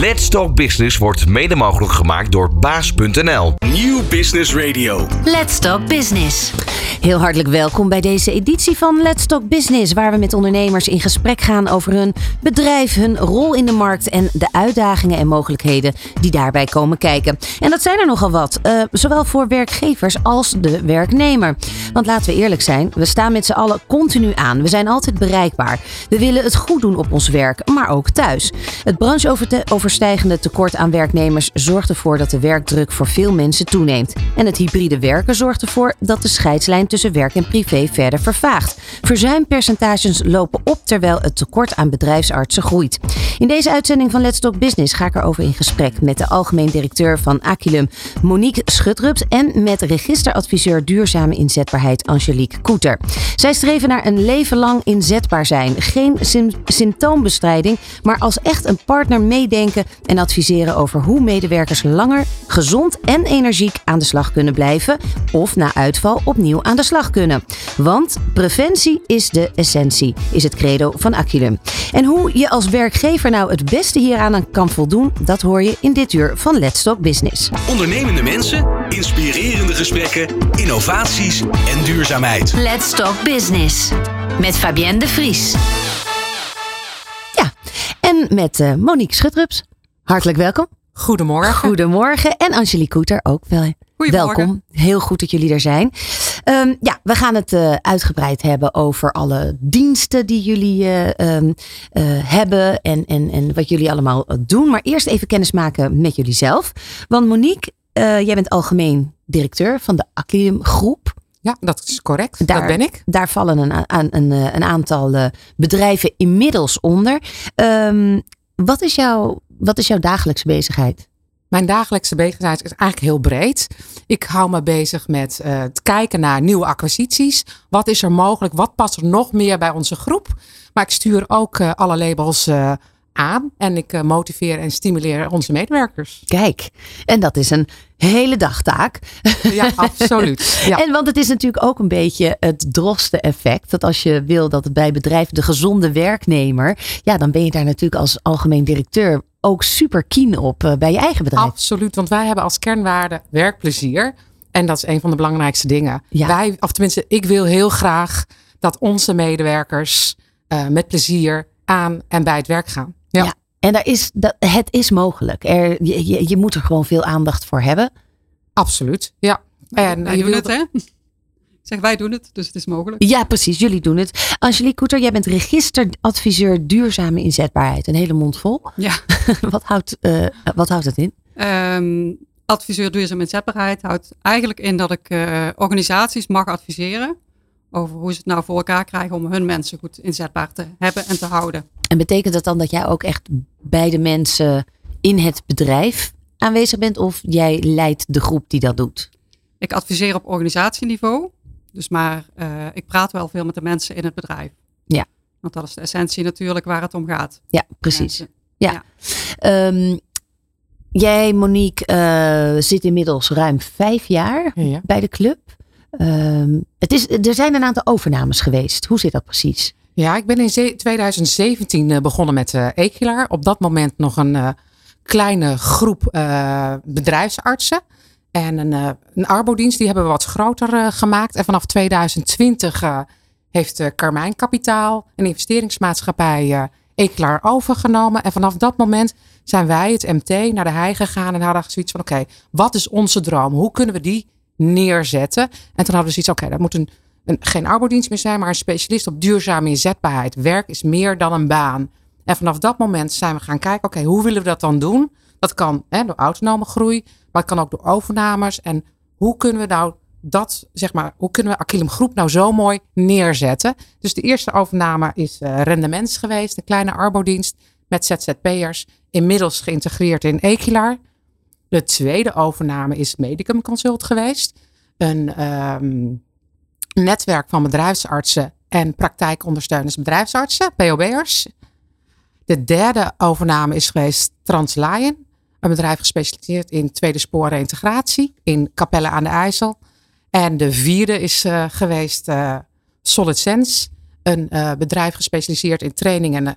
Let's Talk Business wordt mede mogelijk gemaakt door baas.nl. Nieuw Business Radio. Let's Talk Business. Heel hartelijk welkom bij deze editie van Let's Talk Business, waar we met ondernemers in gesprek gaan over hun bedrijf, hun rol in de markt en de uitdagingen en mogelijkheden die daarbij komen kijken. En dat zijn er nogal wat, uh, zowel voor werkgevers als de werknemer. Want laten we eerlijk zijn, we staan met z'n allen continu aan. We zijn altijd bereikbaar. We willen het goed doen op ons werk, maar ook thuis. Het brancheoverstijgende tekort aan werknemers zorgt ervoor dat de werkdruk voor veel mensen toeneemt. En het hybride werken zorgt ervoor dat de scheidslijn tussen werk en privé verder vervaagt. Verzuimpercentages lopen op terwijl het tekort aan bedrijfsartsen groeit. In deze uitzending van Let's Talk Business ga ik erover in gesprek met de algemeen directeur van Aquilum, Monique Schutrups, en met registeradviseur duurzame inzetbaarheid Angelique Koeter. Zij streven naar een leven lang inzetbaar zijn. Geen symptoombestrijding, maar als echt een partner meedenken en adviseren over hoe medewerkers langer gezond en energiek aan de slag kunnen blijven of na uitval opnieuw aan de slag kunnen. Want preventie is de essentie, is het credo van Aquilum. En hoe je als werkgever nou het beste hieraan kan voldoen, dat hoor je in dit uur van Let's Talk Business. Ondernemende mensen, inspirerende gesprekken, innovaties en duurzaamheid. Let's Talk Business met Fabienne de Vries. Ja, en met uh, Monique Schutrups. Hartelijk welkom. Goedemorgen. Goedemorgen. En Angelique Koeter ook wel. Welkom. Heel goed dat jullie er zijn. Um, ja, we gaan het uh, uitgebreid hebben over alle diensten die jullie uh, um, uh, hebben en, en, en wat jullie allemaal doen. Maar eerst even kennis maken met jullie zelf. Want Monique, jij bent algemeen directeur van de Aquilium Groep. Ja, dat is correct. Daar, dat ben ik. Daar vallen een, een, een, een aantal bedrijven inmiddels onder. Um, wat, is jouw, wat is jouw dagelijkse bezigheid? Mijn dagelijkse bezigheid is eigenlijk heel breed. Ik hou me bezig met uh, het kijken naar nieuwe acquisities. Wat is er mogelijk? Wat past er nog meer bij onze groep? Maar ik stuur ook uh, alle labels uh, aan. En ik motiveer en stimuleer onze medewerkers. Kijk, en dat is een hele dagtaak. Ja, absoluut. Ja. En want het is natuurlijk ook een beetje het droste effect. Dat als je wil dat het bij bedrijven de gezonde werknemer. Ja, dan ben je daar natuurlijk als algemeen directeur ook super keen op uh, bij je eigen bedrijf. Absoluut, want wij hebben als kernwaarde werkplezier. En dat is een van de belangrijkste dingen. Ja. Wij, of tenminste, ik wil heel graag dat onze medewerkers uh, met plezier aan en bij het werk gaan. Ja. ja. En daar is, dat, het is mogelijk. Er, je, je, moet er gewoon veel aandacht voor hebben. Absoluut, ja. En je doen het, hè? Zeg, wij doen het, dus het is mogelijk. Ja, precies, jullie doen het. Angelique Koeter, jij bent registeradviseur duurzame inzetbaarheid. Een hele mond vol. Ja. wat, houdt, uh, wat houdt het in? Um, adviseur duurzame inzetbaarheid houdt eigenlijk in dat ik uh, organisaties mag adviseren over hoe ze het nou voor elkaar krijgen om hun mensen goed inzetbaar te hebben en te houden. En betekent dat dan dat jij ook echt bij de mensen in het bedrijf aanwezig bent of jij leidt de groep die dat doet? Ik adviseer op organisatieniveau. Dus maar uh, ik praat wel veel met de mensen in het bedrijf. Ja. Want dat is de essentie natuurlijk waar het om gaat. Ja, precies. Ja. ja. Um, jij, Monique, uh, zit inmiddels ruim vijf jaar ja. bij de club. Um, het is, er zijn een aantal overnames geweest. Hoe zit dat precies? Ja, ik ben in 2017 uh, begonnen met uh. Op dat moment nog een uh, kleine groep bedrijfsartsen. En een, uh, een arbodienst, die hebben we wat groter gemaakt. En vanaf 2020 uh, heeft Carmijn Kapitaal, een investeringsmaatschappij, Eklaar overgenomen. En vanaf dat moment zijn wij, het MT, naar de hei gegaan en hadden zoiets van: oké, wat is onze droom? Hoe kunnen we die neerzetten? En toen hadden we zoiets: oké, dat moet een, een, geen arbodienst meer zijn, maar een specialist op duurzame inzetbaarheid. Werk is meer dan een baan. En vanaf dat moment zijn we gaan kijken: oké, hoe willen we dat dan doen? Dat kan hè, door autonome groei, maar het kan ook door overnames. En hoe kunnen we nou dat, zeg maar, hoe kunnen we Aquilum Groep nou zo mooi neerzetten? Dus de eerste overname is uh, Rendements geweest, een kleine arbodienst met ZZP'ers, inmiddels geïntegreerd in Equilar. De tweede overname is Medicum Consult geweest, een um, netwerk van bedrijfsartsen en praktijkondersteuners bedrijfsartsen, POB'ers. De derde overname is geweest Translion, een bedrijf gespecialiseerd in tweede sporen integratie in Capelle aan de IJssel. En de vierde is uh, geweest uh, Solid Sense, een uh, bedrijf gespecialiseerd in trainingen En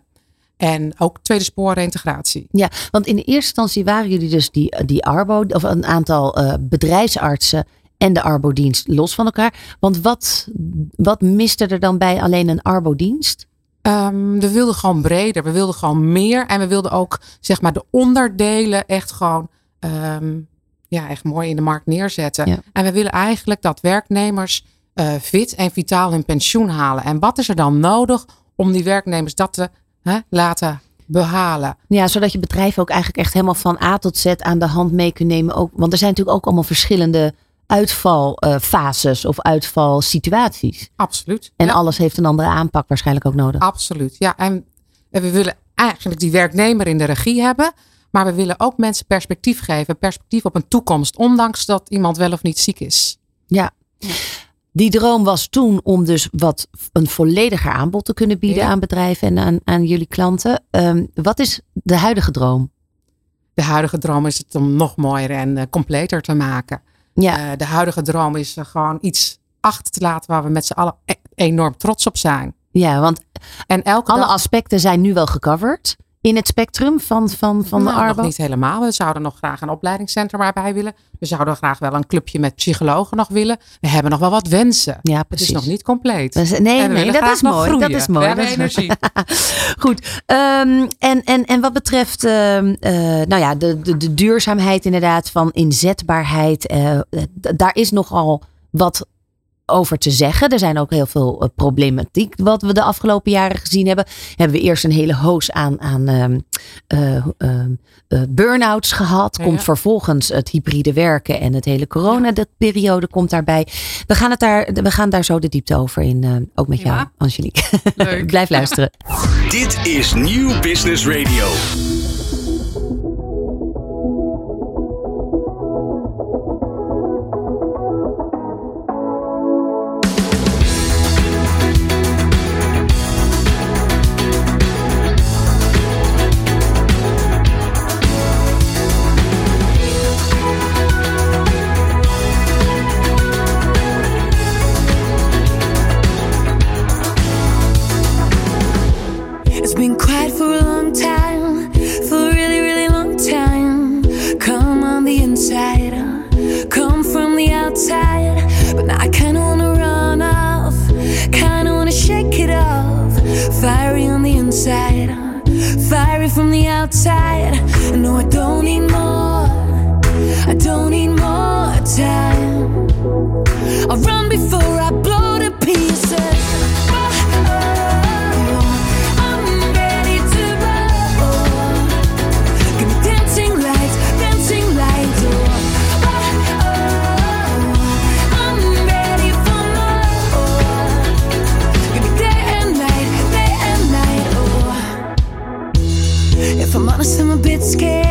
ook tweede sporen integratie. Ja, want in de eerste instantie waren jullie dus die, die Arbo, of een aantal uh, bedrijfsartsen en de Arbo-dienst los van elkaar. Want wat, wat miste er dan bij alleen een Arbo-dienst? Um, we wilden gewoon breder, we wilden gewoon meer. En we wilden ook zeg maar de onderdelen echt gewoon um, ja, echt mooi in de markt neerzetten. Ja. En we willen eigenlijk dat werknemers uh, fit en vitaal hun pensioen halen. En wat is er dan nodig om die werknemers dat te hè, laten behalen. Ja, zodat je bedrijf ook eigenlijk echt helemaal van A tot Z aan de hand mee kunt nemen. Ook, want er zijn natuurlijk ook allemaal verschillende uitvalfases uh, of uitvalsituaties. Absoluut. En ja. alles heeft een andere aanpak waarschijnlijk ook nodig. Absoluut. Ja, en we willen eigenlijk die werknemer in de regie hebben. Maar we willen ook mensen perspectief geven. Perspectief op een toekomst. Ondanks dat iemand wel of niet ziek is. Ja. Die droom was toen om dus wat een vollediger aanbod te kunnen bieden ja. aan bedrijven en aan, aan jullie klanten. Um, wat is de huidige droom? De huidige droom is het om nog mooier en uh, completer te maken. Ja. Uh, de huidige droom is uh, gewoon iets achter te laten waar we met z'n allen e enorm trots op zijn. Ja, want en elke alle dag... aspecten zijn nu wel gecoverd in het spectrum van, van, van nou, de Arbo? Nog niet helemaal. We zouden nog graag een opleidingscentrum erbij willen. We zouden graag wel een clubje met psychologen nog willen. We hebben nog wel wat wensen. Ja, precies. Het is nog niet compleet. Dus, nee, nee, dat is, mooi, dat is mooi. We hebben energie. Goed. Um, en, en, en wat betreft uh, uh, nou ja, de, de, de duurzaamheid inderdaad van inzetbaarheid. Uh, daar is nogal wat over te zeggen. Er zijn ook heel veel uh, problematiek wat we de afgelopen jaren gezien hebben. Hebben we eerst een hele hoos aan, aan uh, uh, burn-outs gehad. Ja, komt vervolgens het hybride werken en het hele corona-periode komt daarbij. We gaan, het daar, we gaan daar zo de diepte over in. ook met jou. Angelique. Blijf luisteren. Dit is Nieuw Business Radio. Fiery on the inside, fiery from the outside. No, I don't need more. I don't need more time. I'll run before to life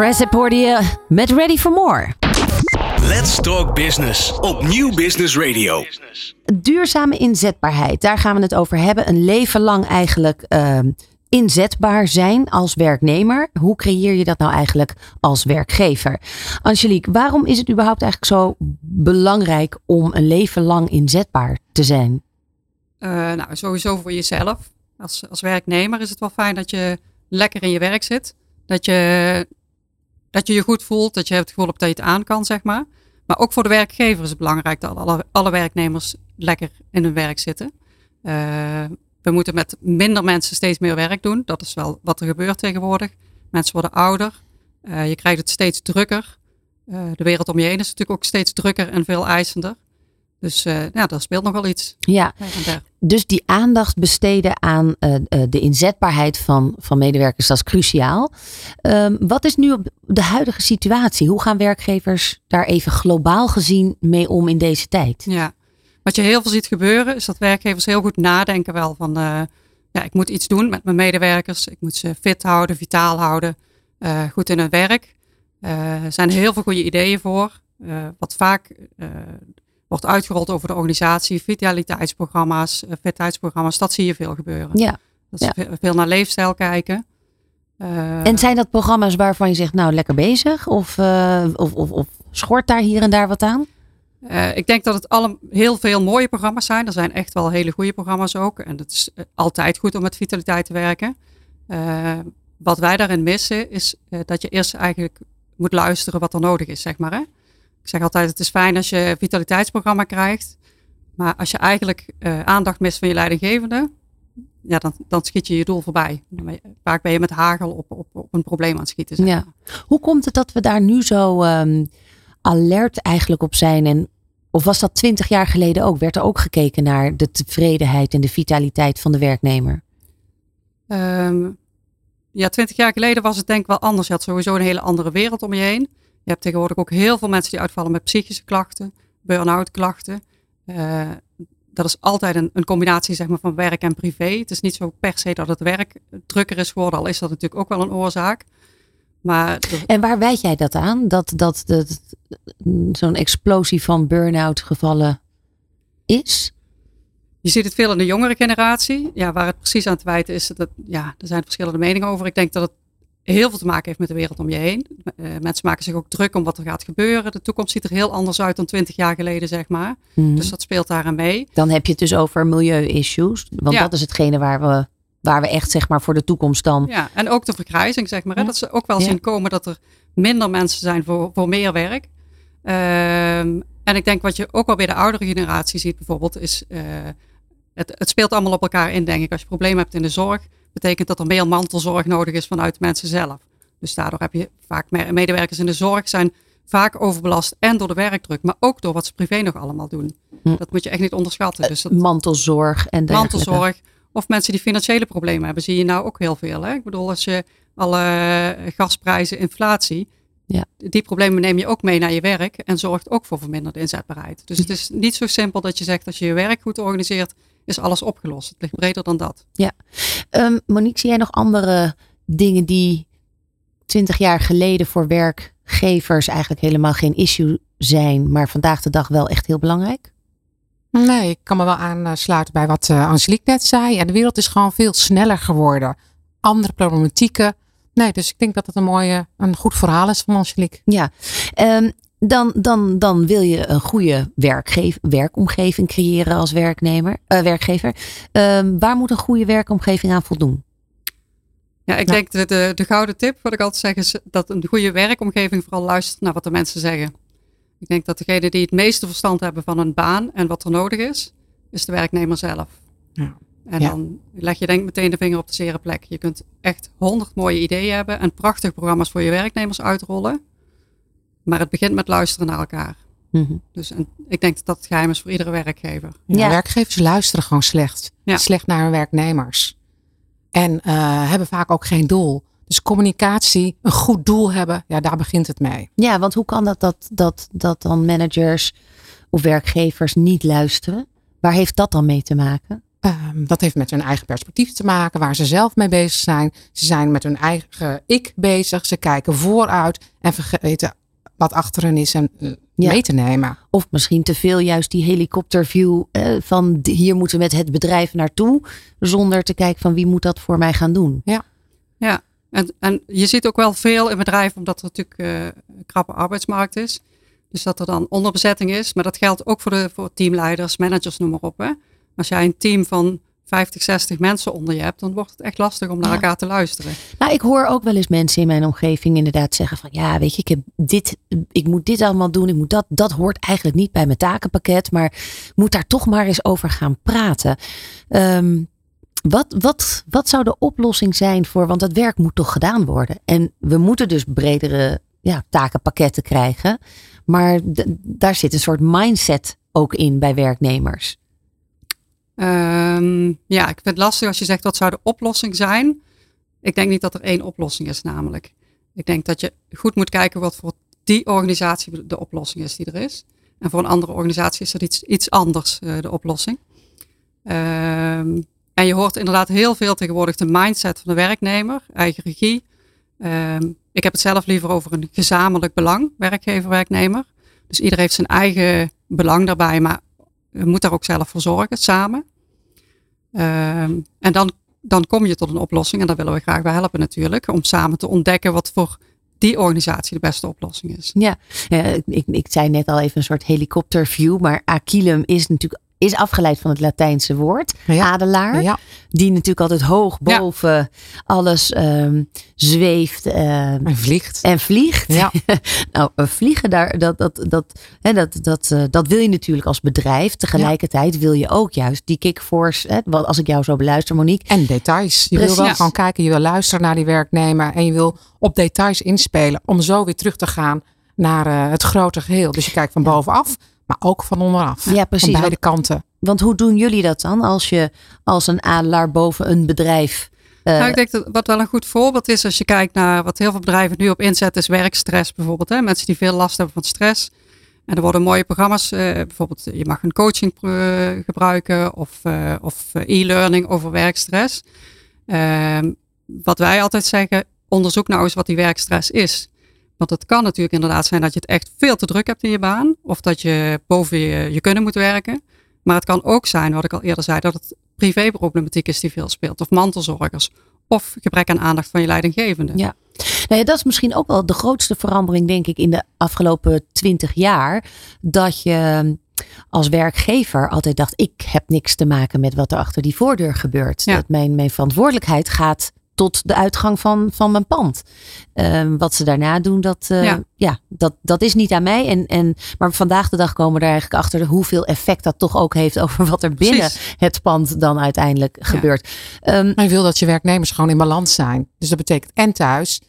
Cressip hoorde je met Ready for More. Let's Talk Business op Nieuw Business Radio. Duurzame inzetbaarheid, daar gaan we het over hebben. Een leven lang eigenlijk ehm, inzetbaar zijn als werknemer. Hoe creëer je dat nou eigenlijk als werkgever? Angelique, waarom is het überhaupt eigenlijk zo belangrijk om een leven lang inzetbaar te zijn? Uh, nou, sowieso voor jezelf. Als, als werknemer is het wel fijn dat je lekker in je werk zit. Dat je, dat je je goed voelt, dat je het gevoel dat je het aan kan, zeg maar. Maar ook voor de werkgever is het belangrijk dat alle, alle werknemers lekker in hun werk zitten. Uh, we moeten met minder mensen steeds meer werk doen. Dat is wel wat er gebeurt tegenwoordig. Mensen worden ouder. Uh, je krijgt het steeds drukker. Uh, de wereld om je heen is natuurlijk ook steeds drukker en veel eisender. Dus uh, ja, daar speelt nog wel iets. Ja, dus die aandacht besteden aan de inzetbaarheid van, van medewerkers, dat is cruciaal. Um, wat is nu op de huidige situatie? Hoe gaan werkgevers daar even globaal gezien mee om in deze tijd? Ja, wat je heel veel ziet gebeuren, is dat werkgevers heel goed nadenken wel van, uh, ja, ik moet iets doen met mijn medewerkers. Ik moet ze fit houden, vitaal houden, goed in hun werk. Er zijn heel veel goede ideeën voor. wat vaak wordt uitgerold over de organisatie, vitaliteitsprogramma's, fitheidsprogramma's, dat zie je veel gebeuren. Ja. Dat ze ja. veel naar leefstijl kijken. en zijn dat programma's waarvan je zegt, nou lekker bezig? Of, of, of, of schort daar hier en daar wat aan? Uh, ik denk dat het alle, heel veel mooie programma's zijn. Er zijn echt wel hele goede programma's ook. En het is altijd goed om met vitaliteit te werken. Wat wij daarin missen is dat je eerst eigenlijk moet luisteren wat er nodig is, zeg maar. Hè? Ik zeg altijd, het is fijn als je een vitaliteitsprogramma krijgt. Maar als je eigenlijk aandacht mist van je leidinggevende, ja, dan, dan schiet je je doel voorbij. Vaak ben je met hagel op, op, op een probleem aan het schieten. Zeg ja. Hoe komt het dat we daar nu zo... Um alert eigenlijk op zijn? En, of was dat twintig jaar geleden ook? Werd er ook gekeken naar de tevredenheid en de vitaliteit van de werknemer? Um, ja, twintig jaar geleden was het denk ik wel anders. Je had sowieso een hele andere wereld om je heen. Je hebt tegenwoordig ook heel veel mensen die uitvallen met psychische klachten, burn-out klachten. Uh, dat is altijd een, een, combinatie zeg maar, van werk en privé. Het is niet zo per se dat het werk drukker is geworden, al is dat natuurlijk ook wel een oorzaak. Maar en waar wijd jij dat aan? Dat, dat, dat, zo'n explosie van burn-out gevallen is? Je ziet het veel in de jongere generatie. Ja, waar het precies aan te wijten is, dat, ja, er zijn verschillende meningen over. Ik denk dat het heel veel te maken heeft met de wereld om je heen. Uh, mensen maken zich ook druk om wat er gaat gebeuren. De toekomst ziet er heel anders uit dan twintig jaar geleden, zeg maar. Mm. Dus dat speelt daaraan mee. Dan heb je het dus over milieu-issues. Want ja. dat is hetgene waar we waar we echt zeg maar voor de toekomst dan. Ja, en ook de vergrijzing zeg maar. Hè? Dat ze ook wel zien komen dat er minder mensen zijn voor, voor meer werk. Um, en ik denk wat je ook wel bij de oudere generatie ziet bijvoorbeeld is... Uh, het, het speelt allemaal op elkaar in denk ik. Als je problemen hebt in de zorg, betekent dat er meer mantelzorg nodig is vanuit mensen zelf. Dus daardoor heb je vaak medewerkers in de zorg zijn vaak overbelast en door de werkdruk, maar ook door wat ze privé nog allemaal doen. Hm. Dat moet je echt niet onderschatten. Dus dat, mantelzorg en dergelijke. Mantelzorg. Of mensen die financiële problemen hebben, zie je nou ook heel veel. Hè? Ik bedoel, als je alle gasprijzen, inflatie, ja. die problemen neem je ook mee naar je werk en zorgt ook voor verminderde inzetbaarheid. Dus het is niet zo simpel dat je zegt als je je werk goed organiseert, is alles opgelost. Het ligt breder dan dat. Ja. Um, Monique, zie jij nog andere dingen die twintig jaar geleden voor werkgevers eigenlijk helemaal geen issue zijn, maar vandaag de dag wel echt heel belangrijk? Nee, ik kan me wel aansluiten bij wat uh, Angelique net zei. En de wereld is gewoon veel sneller geworden. Andere problematieken. Nee, dus ik denk dat het een mooie, een goed verhaal is van Angelique. Ja, um, dan, dan, dan wil je een goede werkomgeving creëren als werknemer, uh, werkgever. Um, waar moet een goede werkomgeving aan voldoen? Ja, ik denk de, de, de gouden tip, wat ik altijd zeg, is dat een goede werkomgeving vooral luistert naar wat de mensen zeggen. Ik denk dat degene die het meeste verstand hebben van een baan en wat er nodig is, is de werknemer zelf. Ja. En dan leg je denk meteen de vinger op de zere plek. Je kunt echt honderd mooie ideeën hebben en prachtige programma's voor je werknemers uitrollen. Maar het begint met luisteren naar elkaar. Mhm. Dus en ik denk dat dat het geheim is voor iedere werkgever. Ja, Werkgevers luisteren gewoon slecht. Slecht naar hun werknemers. En uh, hebben vaak ook geen doel. Dus communicatie, een goed doel hebben, ja, daar begint het mee. Ja, want hoe kan dat dat, dat, dat dan managers of werkgevers niet luisteren? Waar heeft dat dan mee te maken? Ehm, dat heeft met hun eigen perspectief te maken, waar ze zelf mee bezig zijn. Ze zijn met hun eigen ik bezig. Ze kijken vooruit en vergeten wat achter hen is en eh, Ja. mee te nemen. Of misschien te veel juist die helikopterview eh, van hier moeten we met het bedrijf naartoe. Zonder te kijken van wie moet dat voor mij gaan doen. Ja, en, en je ziet ook wel veel in bedrijven, omdat er natuurlijk eh, een krappe arbeidsmarkt is. Dus dat er dan onderbezetting is. Maar dat geldt ook voor, de, voor teamleiders, managers, noem maar op. Hè. Als jij een team van 50, 60 mensen onder je hebt, dan wordt het echt lastig om naar Ja. elkaar te luisteren. Nou, ik hoor ook wel eens mensen in mijn omgeving inderdaad zeggen van ja, weet je, ik heb dit, ik moet dit allemaal doen, ik moet dat, dat hoort eigenlijk niet bij mijn takenpakket, maar moet daar toch maar eens over gaan praten. Ehm, wat, wat, wat zou de oplossing zijn voor, want het werk moet toch gedaan worden en we moeten dus bredere ja, takenpakketten krijgen, maar daar zit een soort mindset ook in bij werknemers. Ehm, ja, ik vind het lastig als je zegt wat zou de oplossing zijn. Ik denk niet dat er één oplossing is namelijk. Ik denk dat je goed moet kijken wat voor die organisatie de oplossing is die er is. En voor een andere organisatie is dat iets, iets anders eh, de oplossing. Ehm, en je hoort inderdaad heel veel tegenwoordig de mindset van de werknemer, eigen regie. Ehm, ik heb het zelf liever over een gezamenlijk belang, werkgever-werknemer. Dus iedereen heeft zijn eigen belang daarbij, maar moet daar ook zelf voor zorgen, samen. Ehm, en dan, dan kom je tot een oplossing en daar willen we graag bij helpen natuurlijk. Om samen te ontdekken wat voor die organisatie de beste oplossing is. Ja, ik, ik zei net al even een soort helikopterview, maar aquilum is natuurlijk is afgeleid van het Latijnse woord, Ja. adelaar, Ja, die natuurlijk altijd hoog Ja. boven alles ehm, zweeft ehm, en vliegt. en vliegt. Ja. nou, vliegen daar, dat, dat, dat, hè, dat, dat, eh, dat wil je natuurlijk als bedrijf. Tegelijkertijd wil je ook juist die kickforce, hè, wat als ik jou zo beluister, Monique. En details. Je wil wel gewoon kijken, je wil luisteren naar die werknemer en je wil op details inspelen om zo weer terug te gaan naar eh, het grote geheel. Dus je kijkt van bovenaf, maar ook van onderaf. Ja, precies. Van beide kanten. Want hoe doen jullie dat dan als je als een adelaar boven een bedrijf. eh, nou, ik denk dat wat wel een goed voorbeeld is als je kijkt naar wat heel veel bedrijven nu op inzetten, is werkstress bijvoorbeeld. Hè? Mensen die veel last hebben van stress. En er worden mooie programma's, eh, bijvoorbeeld je mag een coaching eh, gebruiken of, eh, of e-learning over werkstress. Ehm, wat wij altijd zeggen, onderzoek nou eens wat die werkstress is. Want het kan natuurlijk inderdaad zijn dat je het echt veel te druk hebt in je baan. Of dat je boven je, je kunnen moet werken. Maar het kan ook zijn, wat ik al eerder zei, dat het privéproblematiek is die veel speelt. Of mantelzorgers. Of gebrek aan aandacht van je leidinggevende. Ja. Nou ja, dat is misschien ook wel de grootste verandering, denk ik, in de afgelopen twintig jaar. Dat je als werkgever altijd dacht: ik heb niks te maken met wat er achter die voordeur gebeurt. Ja. Dat mijn, mijn verantwoordelijkheid gaat tot de uitgang van, van mijn pand. Ehm, wat ze daarna doen, dat, eh, ja. Ja. dat, dat is niet aan mij. En, en, maar vandaag de dag komen we er eigenlijk achter hoeveel effect dat toch ook heeft over wat er binnen Precies. het pand dan uiteindelijk gebeurt. Ehm, Maar je wil dat je werknemers gewoon in balans zijn. Dus dat betekent en thuis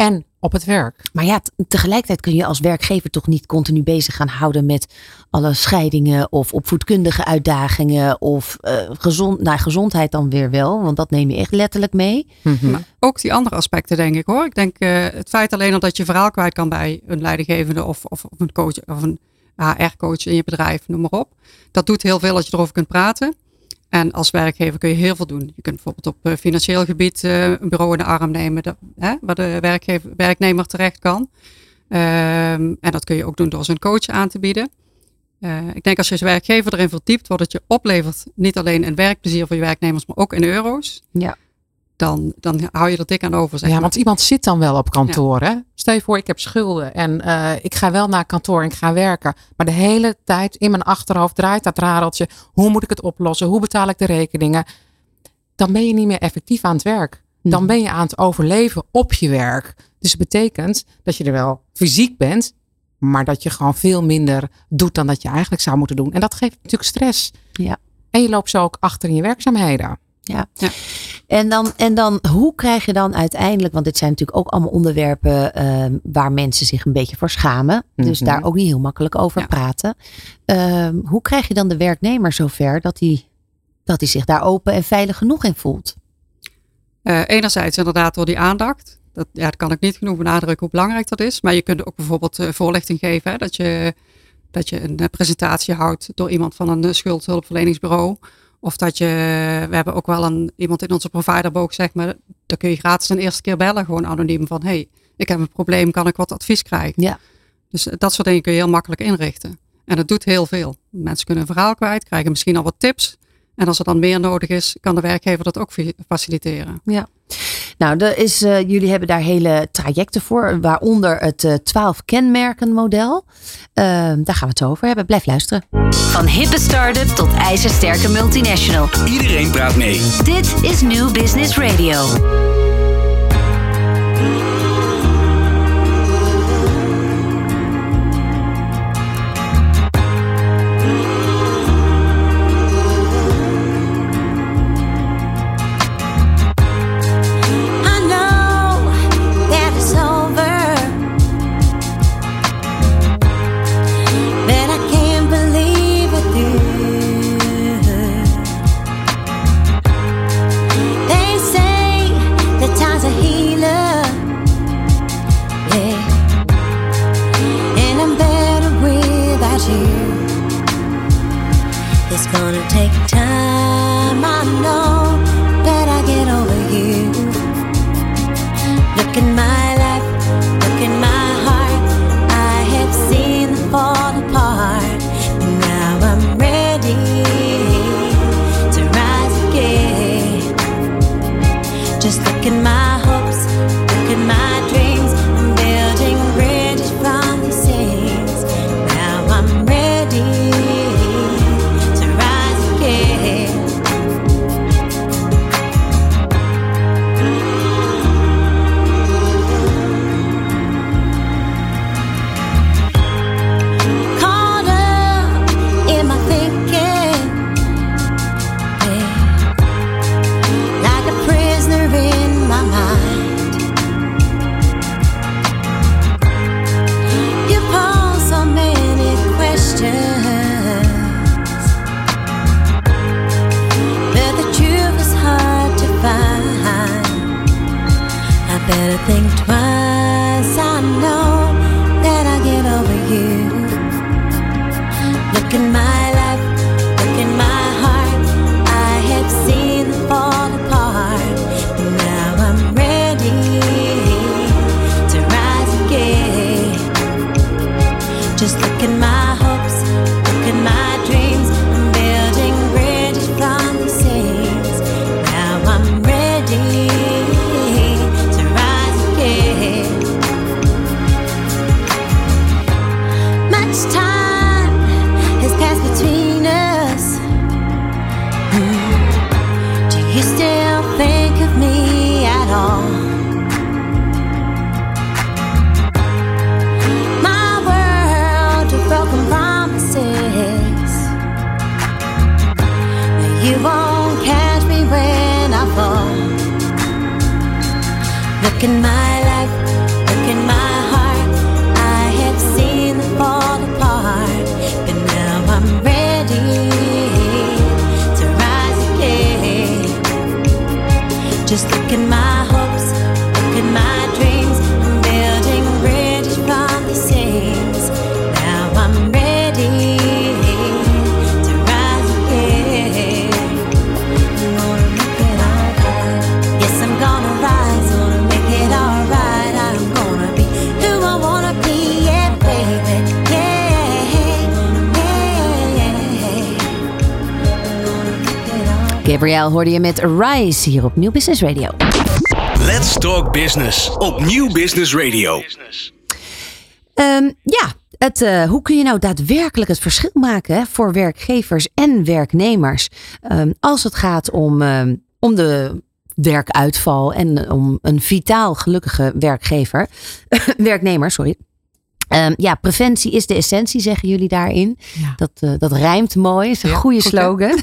en op het werk. Maar ja, tegelijkertijd kun je als werkgever toch niet continu bezig gaan houden met alle scheidingen of opvoedkundige uitdagingen of eh, gezond, nou, gezondheid dan weer wel, want dat neem je echt letterlijk mee. Mhm. Maar ook die andere aspecten, denk ik hoor. Ik denk eh, het feit alleen al dat je verhaal kwijt kan bij een leidinggevende of, of, of een coach of een HR-coach in je bedrijf, noem maar op. Dat doet heel veel dat je erover kunt praten. En als werkgever kun je heel veel doen. Je kunt bijvoorbeeld op eh, financieel gebied eh, een bureau in de arm nemen, dat, hè, waar de werkgever, werknemer terecht kan. Ehm, en dat kun je ook doen door zo'n coach aan te bieden. Eh, ik denk als je als werkgever erin verdiept, wat het je oplevert, niet alleen in werkplezier voor je werknemers, maar ook in euro's. Ja. Dan, dan hou je er dik aan over. Zeg Ja, maar. want iemand zit dan wel op kantoor. Hè? Stel je voor, ik heb schulden en eh, ik ga wel naar kantoor en ik ga werken. Maar de hele tijd in mijn achterhoofd draait dat radeltje. Hoe moet ik het oplossen? Hoe betaal ik de rekeningen? Dan ben je niet meer effectief aan het werk. Dan Mhm. ben je aan het overleven op je werk. Dus het betekent dat je er wel fysiek bent, maar dat je gewoon veel minder doet dan dat je eigenlijk zou moeten doen. En dat geeft natuurlijk stress. Ja. En je loopt zo ook achter in je werkzaamheden. Ja. Ja. En, dan, en dan, hoe krijg je dan uiteindelijk, want dit zijn natuurlijk ook allemaal onderwerpen ehm, waar mensen zich een beetje voor schamen. Dus Mhm. daar ook niet heel makkelijk over Ja. praten. Ehm, hoe krijg je dan de werknemer zover dat hij, dat hij zich daar open en veilig genoeg in voelt? Eh, enerzijds inderdaad door die aandacht. Dat, ja, dat kan ik niet genoeg benadrukken hoe belangrijk dat is. Maar je kunt ook bijvoorbeeld eh, voorlichting geven. Hè, dat, je, dat je een eh, presentatie houdt door iemand van een schuldhulpverleningsbureau. Of dat je, we hebben ook wel een, iemand in onze providerboog, zeg maar, dan kun je gratis een eerste keer bellen, gewoon anoniem van, hey, ik heb een probleem, kan ik wat advies krijgen? Ja. Dus eh, dat soort dingen kun je heel makkelijk inrichten. En dat doet heel veel. Mensen kunnen een verhaal kwijt, krijgen misschien al wat tips. En als er dan meer nodig is, kan de werkgever dat ook fa- faciliteren. Ja. Nou, er is, eh, jullie hebben daar hele trajecten voor, waaronder het eh 12 kenmerken model. Eh, daar gaan we het over hebben. Blijf luisteren. Van hippe start-up tot ijzersterke multinational. Iedereen praat mee. Dit is New Business Radio. Hoorde je met Rise hier op Nieuw Business Radio. Let's Talk Business op Nieuw Business Radio. Ehm, ja, het, eh, hoe kun je nou daadwerkelijk het verschil maken hè, voor werkgevers en werknemers Ehm, als het gaat om, ehm, om de werkuitval en om een vitaal gelukkige werkgever, werknemer, sorry. Ehm, ja, preventie is de essentie, zeggen jullie daarin. Ja. Dat, eh, dat rijmt mooi, is een Ja, goede slogan.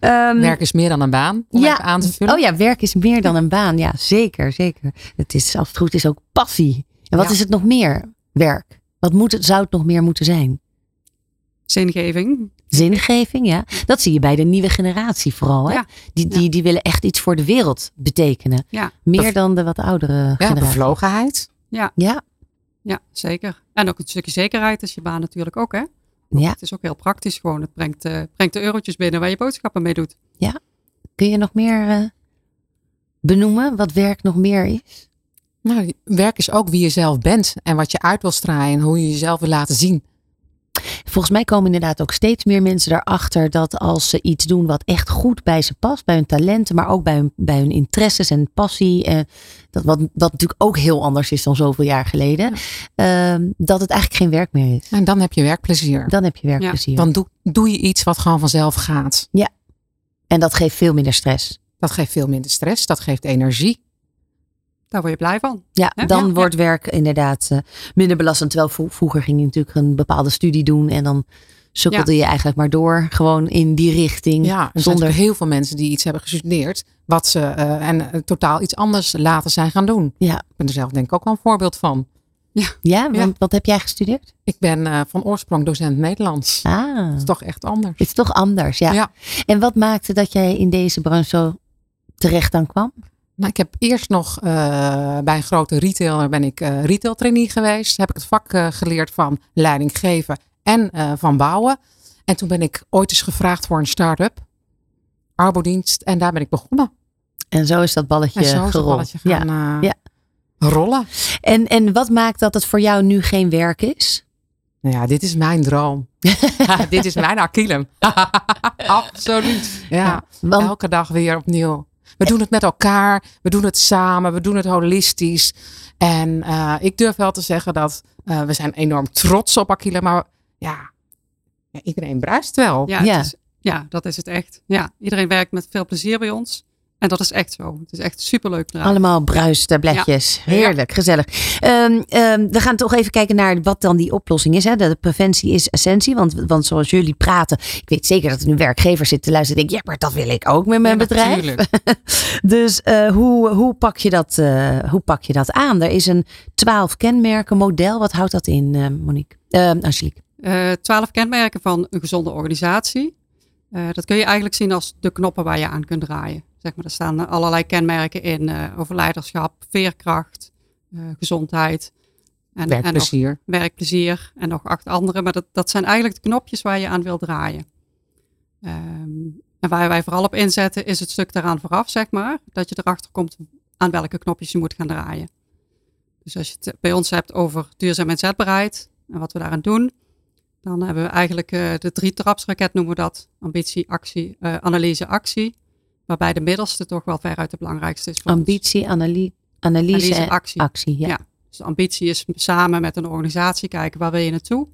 Ehm, Werk is meer dan een baan, om Ja. aan te vullen. Oh ja, werk is meer dan een baan. Ja, zeker, zeker. Het is, als het goed is, ook passie. En wat Ja. is het nog meer? Werk. Wat moet het, zou het nog meer moeten zijn? Zingeving. Zingeving, ja. Dat zie je bij de nieuwe generatie vooral. Hè? Ja. Die, die, die willen echt iets voor de wereld betekenen. Ja, Meer dan de wat oudere Ja, generatie. bevlogenheid. ja, Ja, ja, zeker. En ook een stukje zekerheid is je baan natuurlijk ook, hè? Ja. Het is ook heel praktisch gewoon. Het brengt, eh, brengt de eurotjes binnen waar je boodschappen mee doet. Kun je nog meer eh, benoemen wat werk nog meer is? Nou, werk is ook wie je zelf bent en wat je uit wil stralen en hoe je jezelf wil laten zien. Volgens mij komen inderdaad ook steeds meer mensen erachter dat als ze iets doen wat echt goed bij ze past, bij hun talenten, maar ook bij hun, bij hun interesses en passie, eh, dat wat, wat natuurlijk ook heel anders is dan zoveel jaar geleden, ehm, dat het eigenlijk geen werk meer is. En dan heb je werkplezier. Dan heb je werkplezier. Dan doe, doe je iets wat gewoon vanzelf gaat. En dat geeft veel minder stress. Dat geeft veel minder stress, dat geeft energie. Daar word je blij van. Ja, dan Ja, wordt werk inderdaad eh, minder belastend. Terwijl vro- vroeger ging je natuurlijk een bepaalde studie doen en dan sukkelde je eigenlijk maar door, gewoon in die richting. Ja, er zonder heel veel mensen die iets hebben gestudeerd, wat ze eh, en eh, totaal iets anders later zijn gaan doen. Ja. Ik ben er zelf denk ik ook wel een voorbeeld van. Ja, want wat heb jij gestudeerd? Ik ben eh, van oorsprong docent Nederlands. Ah, Dat is toch echt anders. het is toch anders, ja. Ja. En wat maakte dat jij in deze branche zo terecht aan kwam? Nou, ik heb eerst nog eh, bij een grote retailer ben ik eh retail trainee geweest. Heb ik het vak eh, geleerd van leiding geven en van bouwen. En toen ben ik ooit eens gevraagd voor een start-up. Arbodienst. En daar ben ik begonnen. En zo is dat balletje En zo is balletje gaan ja. rollen. En, en wat maakt dat het voor jou nu geen werk is? Nou ja, dit is mijn droom. dit is mijn Achillem. Absoluut. Ja, Want elke dag weer opnieuw. We doen het met elkaar, we doen het samen, we doen het holistisch. En eh, ik durf wel te zeggen dat eh, we zijn enorm trots op Aquila, maar ja, ja, iedereen bruist wel. Ja, Ja. Het is, ja, dat is het echt. Ja, iedereen werkt met veel plezier bij ons. En dat is echt zo. Het is echt superleuk. Allemaal bruistabletjes. Heerlijk, gezellig. Ehm, ehm, we gaan toch even kijken naar wat dan die oplossing is. Hè? De, preventie is essentie. Want, want zoals jullie praten, ik weet zeker dat er nu werkgevers zitten te luisteren. en denken, ja, maar dat wil ik ook met mijn Ja, bedrijf. Dus eh, hoe, hoe, pak je dat, eh, hoe pak je dat aan? Er is een 12 kenmerken model. Wat houdt dat in, eh, Monique? Uh, Angelique. Eh, Twaalf kenmerken van een gezonde organisatie. Dat kun je eigenlijk zien als de knoppen waar je aan kunt draaien. Zeg maar, er staan allerlei kenmerken in eh, over leiderschap, veerkracht, eh, gezondheid. En, en nog Werkplezier. werkplezier en nog acht andere. Maar dat, dat zijn eigenlijk de knopjes waar je aan wil draaien. Ehm, en waar wij vooral op inzetten is het stuk daaraan vooraf, zeg maar. Dat je erachter komt aan welke knopjes je moet gaan draaien. Dus als je het bij ons hebt over duurzaam inzetbaarheid en wat we daaraan doen. Dan hebben we eigenlijk eh, de drie trapsraket noemen we dat. Ambitie, actie, analyse, actie. Waarbij de middelste toch wel veruit de belangrijkste is. Ambitie, analy- analyse, Analyse, en actie. actie. Ja. Ja. Dus ambitie is samen met een organisatie kijken waar wil je naartoe?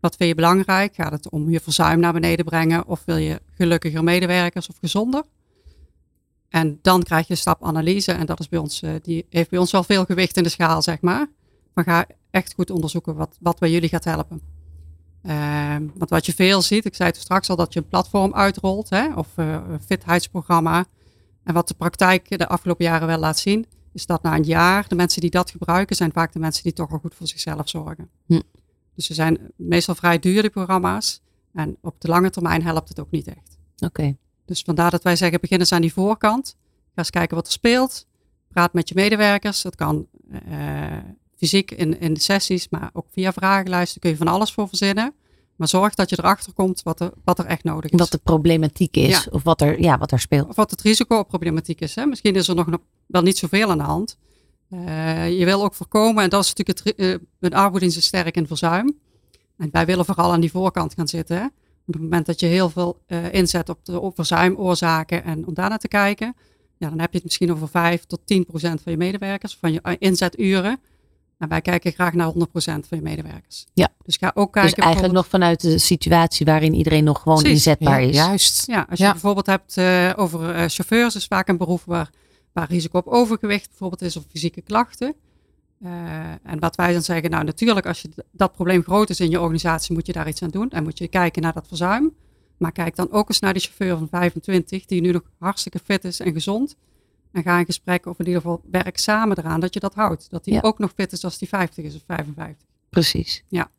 Wat vind je belangrijk? Gaat het om je verzuim naar beneden brengen? Of wil je gelukkiger medewerkers of gezonder? En dan krijg je een stap analyse. En dat is bij ons, eh, die heeft bij ons wel veel gewicht in de schaal, zeg maar. Maar ga echt goed onderzoeken wat, wat bij jullie gaat helpen. Ehm, want wat je veel ziet, ik zei het straks al, dat je een platform uitrolt. Hè, of eh, een fitheidsprogramma. En wat de praktijk de afgelopen jaren wel laat zien, is dat na een jaar de mensen die dat gebruiken, zijn vaak de mensen die toch wel goed voor zichzelf zorgen. Hm. Dus ze zijn meestal vrij duur, die programma's. En op de lange termijn helpt het ook niet echt. Oké. Dus vandaar dat wij zeggen, begin eens aan die voorkant. Ga eens kijken wat er speelt. Praat met je medewerkers. Dat kan eh, fysiek in, in de sessies, maar ook via vragenlijsten kun je van alles voor verzinnen. Maar zorg dat je erachter komt wat er, wat er echt nodig is. Wat de problematiek is. Ja. Of wat er, ja, wat er speelt. Of wat het risico op problematiek is. Hè? Misschien is er nog wel niet zoveel aan de hand. Eh, je wil ook voorkomen, en dat is natuurlijk het, ri- eh, een is sterk in verzuim. En wij willen vooral aan die voorkant gaan zitten. Hè? Op het moment dat je heel veel eh, inzet op de op verzuimoorzaken en om daarnaar te kijken, ja, dan heb je het misschien over 5 tot 10 procent van je medewerkers, van je inzeturen. En wij kijken graag naar 100 procent van je medewerkers. Ja. Dus ga ook kijken. Dus eigenlijk nog vanuit de situatie waarin iedereen nog gewoon Precies. inzetbaar Ja, is. Juist. Ja, als je Ja. bijvoorbeeld hebt eh, over eh, chauffeurs, is vaak een beroep waar, waar risico op overgewicht bijvoorbeeld is of fysieke klachten. Eh, en wat wij dan zeggen, nou natuurlijk, als je dat probleem groot is in je organisatie, moet je daar iets aan doen. En moet je kijken naar dat verzuim. Maar kijk dan ook eens naar die chauffeur van 25, die nu nog hartstikke fit is en gezond. En ga in gesprek of in ieder geval werk samen eraan dat je dat houdt. Dat die Ja. ook nog fit is als die 50 is of 55. Precies. Ja.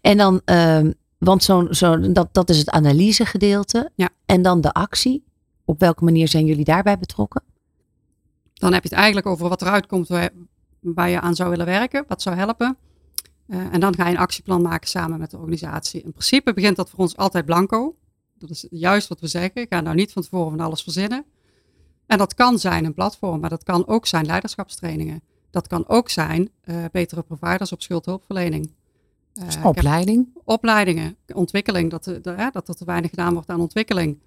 En dan, ehm, want zo'n, zo, dat, dat is het analysegedeelte. Ja. En dan de actie. Op welke manier zijn jullie daarbij betrokken? Dan heb je het eigenlijk over wat eruit komt waar, waar je aan zou willen werken, wat zou helpen. Eh, en dan ga je een actieplan maken samen met de organisatie. In principe begint dat voor ons altijd blanco. Dat is juist wat we zeggen. Ga nou niet van tevoren van alles verzinnen. En dat kan zijn een platform, maar dat kan ook zijn leiderschapstrainingen. Dat kan ook zijn eh, betere providers op schuldhulpverlening. Eh, heb Opleiding. opleidingen, ontwikkeling, dat, er- hè, dat er te weinig gedaan wordt aan ontwikkeling.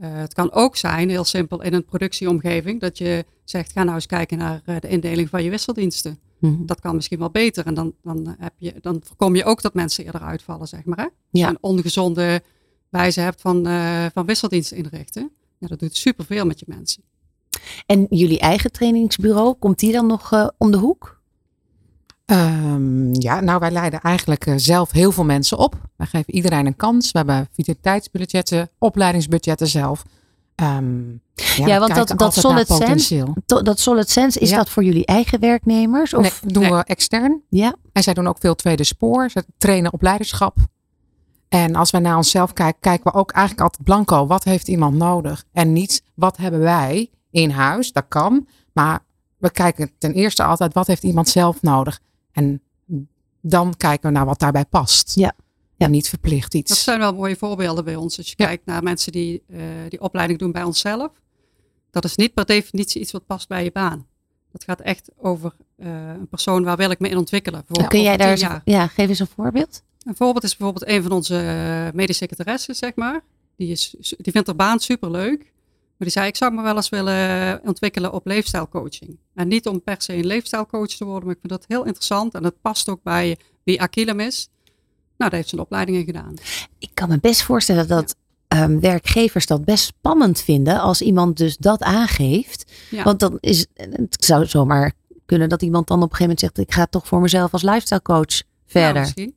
Eh, het kan ook zijn, heel simpel, in een productieomgeving, dat je zegt, ga nou eens kijken naar eh, de indeling van je wisseldiensten. Mhm. Dat kan misschien wel beter en dan, dan, heb je, dan voorkom je ook dat mensen eerder uitvallen, zeg maar. Hè? Als Ja. je een ongezonde wijze hebt van, eh van wisseldiensten inrichten, ja, dat doet superveel met je mensen. En jullie eigen trainingsbureau, komt die dan nog eh, om de hoek? Ehm, ja, nou wij leiden eigenlijk eh, zelf heel veel mensen op. Wij geven iedereen een kans. We hebben vitaliteitsbudgetten, opleidingsbudgetten zelf. Ehm, ja, want dat- dat solid sense- potentieel. To- Dat Solid Sense, is Ja. dat voor jullie eigen werknemers? Of? Nee, doen Nee. we extern. Ja, En zij doen ook veel tweede spoor. Ze trainen op leiderschap. En als wij naar onszelf kijken, kijken we ook eigenlijk altijd blanco. Wat heeft iemand nodig? En niet wat hebben wij in huis? Dat kan. Maar we kijken ten eerste altijd wat heeft iemand zelf nodig? En dan kijken we naar wat daarbij past. Ja. Ja. En niet verplicht Dat iets. zijn wel mooie voorbeelden bij ons. Als je Ja. kijkt naar mensen die eh, die opleiding doen bij onszelf. Dat is niet per definitie iets wat past bij je baan. Dat gaat echt over eh, een persoon waar wil ik me in ontwikkelen. Voor kun jij daar jaar. ja, geef eens een voorbeeld? Een voorbeeld is bijvoorbeeld een van onze eh, medische secretaresses, zeg maar. Die, is, die vindt haar baan superleuk. Maar die zei, ik zou me wel eens willen ontwikkelen op leefstijlcoaching. En niet om per se een leefstijlcoach te worden, maar ik vind dat heel interessant. En het past ook bij wie Akilem is. Nou, daar heeft ze een opleiding in gedaan. Ik kan me best voorstellen dat ehm, werkgevers dat best spannend vinden als iemand dus dat aangeeft. Ja. Want dan is het zou zomaar kunnen dat iemand dan op een gegeven moment zegt: ik ga toch voor mezelf als lifestyle coach Nou, verder. misschien.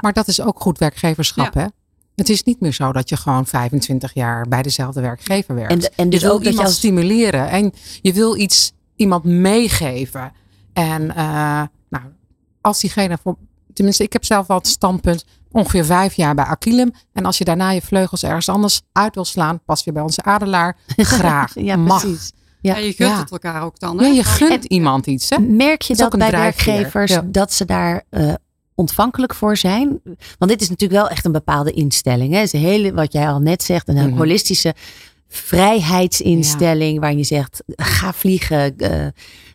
Maar dat is ook goed werkgeverschap. Hè? Het is niet meer zo dat je gewoon 25 jaar bij dezelfde werkgever werkt. En, en dus je wil ook dat je iemand als stimuleren en je wil iets iemand meegeven. En eh, nou, als diegene voor, tenminste, ik heb zelf al het standpunt ongeveer vijf jaar bij Aquilum. En als je daarna je vleugels ergens anders uit wil slaan, pas je bij onze adelaar. Graag. ja, mag. precies. Ja. Ja, je gunt Ja. het elkaar ook dan. Ja, je gunt En- iemand iets. Hè? Merk je dat bij werkgevers Ja. dat ze daar eh, ontvankelijk voor zijn? Want dit is natuurlijk wel echt een bepaalde instelling. Hè? Het is een hele, wat jij al net zegt, een Mhm. holistische vrijheidsinstelling waar je zegt: ga vliegen. eh,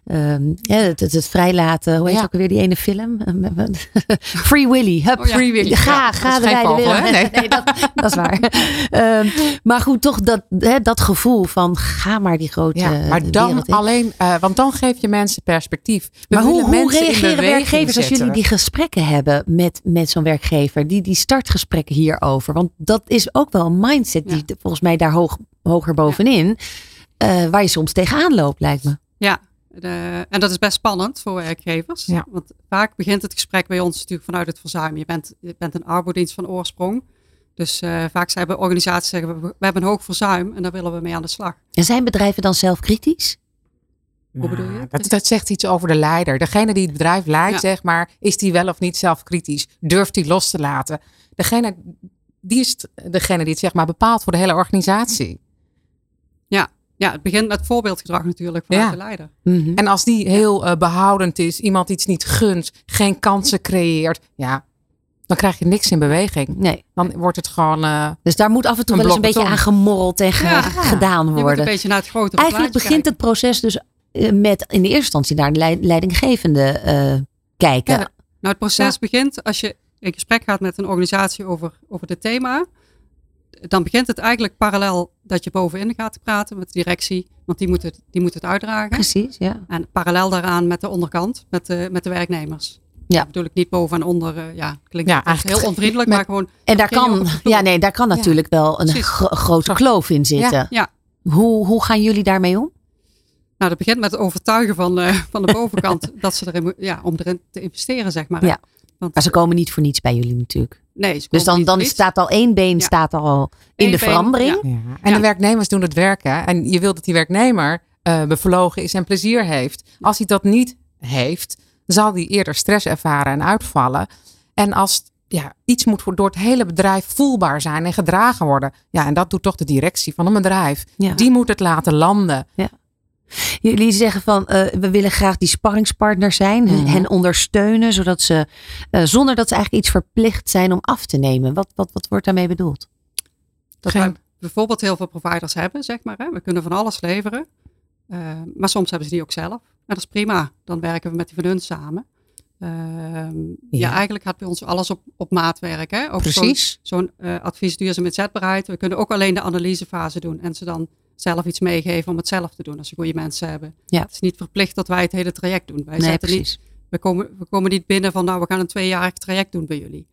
ehm, ja, het, het, het vrijlaten. Hoe heet Ja. ook alweer die ene film? Free Willy. Hup. Oh ja. Free Willy. Ga, ga de wijde wereld. Nee. Nee, dat, dat is waar. Ehm, maar goed, toch dat, hè, dat gevoel van ga maar die grote Ja, maar dan alleen, eh, want dan geef je mensen perspectief. We Maar hoe, reageren werkgevers als jullie die gesprekken hebben met, met zo'n werkgever? Die, die startgesprekken hierover. Want dat is ook wel een mindset die volgens mij daar hoog, hoger bovenin. eh, waar je soms tegenaan loopt, lijkt me. Ja, de- en dat is best spannend voor werkgevers. Ja. Want vaak begint het gesprek bij ons natuurlijk vanuit het verzuim. Je bent, je bent een arbodienst van oorsprong. Dus eh, vaak zijn we organisaties zeggen, we, we hebben een hoog verzuim en daar willen we mee aan de slag. En zijn bedrijven dan zelf kritisch? Hoe bedoel je? Dat, dat zegt iets over de leider. Degene die het bedrijf leidt, Ja. zeg maar, is die wel of niet zelfkritisch? Durft die los te laten? Degene, die is het- degene die het zeg maar bepaalt voor de hele organisatie. Ja, het begint met voorbeeldgedrag natuurlijk vanuit Ja. de leider. Mhm. En als die heel eh, behoudend is, iemand iets niet gunt, geen kansen creëert, ja, dan krijg je niks in beweging. Nee. Dan wordt het gewoon. eh, Dus daar moet af en toe Een wel eens een beetje aan gemorreld en ge- Ja. gedaan Je moet een worden. beetje naar het grotere Eigenlijk begint kijken. het proces dus eh, met in de eerste instantie naar de leid- leidinggevende eh, kijken. Ja, Nou, het proces begint als je in gesprek gaat met een organisatie over, over dit thema. Dan begint het eigenlijk parallel dat je bovenin gaat praten met de directie. Want die moet het, die moet het uitdragen. Precies, ja. En parallel daaraan met de onderkant, met de, met de werknemers. Ja. Dat bedoel ik niet boven en onder. eh, ja, klinkt Ja, echt eigenlijk heel onvriendelijk, met- maar gewoon. En daar kan, ja, nee, daar kan Ja. natuurlijk wel een gro- grote kloof in zitten. Ja. Hoe, hoe gaan jullie daarmee om? Nou, dat begint met het overtuigen van, eh, van de bovenkant dat ze erin, ja, om erin te investeren, zeg maar. Ja. Want, Maar ze komen niet voor niets bij jullie natuurlijk. nee, ze Dus dan, dan staat al één been Ja. staat al in Eén de been, verandering. ja. Ja. En Ja. de werknemers doen het werken. En je wilt dat die werknemer eh, bevlogen is en plezier heeft. Als hij dat niet heeft, zal hij eerder stress ervaren en uitvallen. En als ja, iets moet voor- door het hele bedrijf voelbaar zijn en gedragen worden. Ja, en dat doet toch de directie van een bedrijf. Ja. Die moet het laten landen. Jullie zeggen van eh, we willen graag die sparringspartner zijn, hen- Mhm. hen ondersteunen, zodat ze eh, zonder dat ze eigenlijk iets verplicht zijn om af te nemen. Wat, wat, wat wordt daarmee bedoeld? Dat Geen- wij bijvoorbeeld heel veel providers hebben, zeg maar. Hè. We kunnen van alles leveren. Eh, maar soms hebben ze die ook zelf. En dat is prima. Dan werken we met die van hun samen. Ehm, ja. Ja. eigenlijk gaat bij ons alles op, op maat werken. Precies. Zo'n zo'n, eh, advies duurzaam inzetbaarheid. We kunnen ook alleen de analysefase doen. En ze dan zelf iets meegeven om het zelf te doen. Als ze goede mensen hebben. Ja. Het is niet verplicht dat wij het hele traject doen. Wij nee, zetten niet, precies. we, komen, we komen niet binnen van nou, we gaan een tweejarig traject doen bij jullie.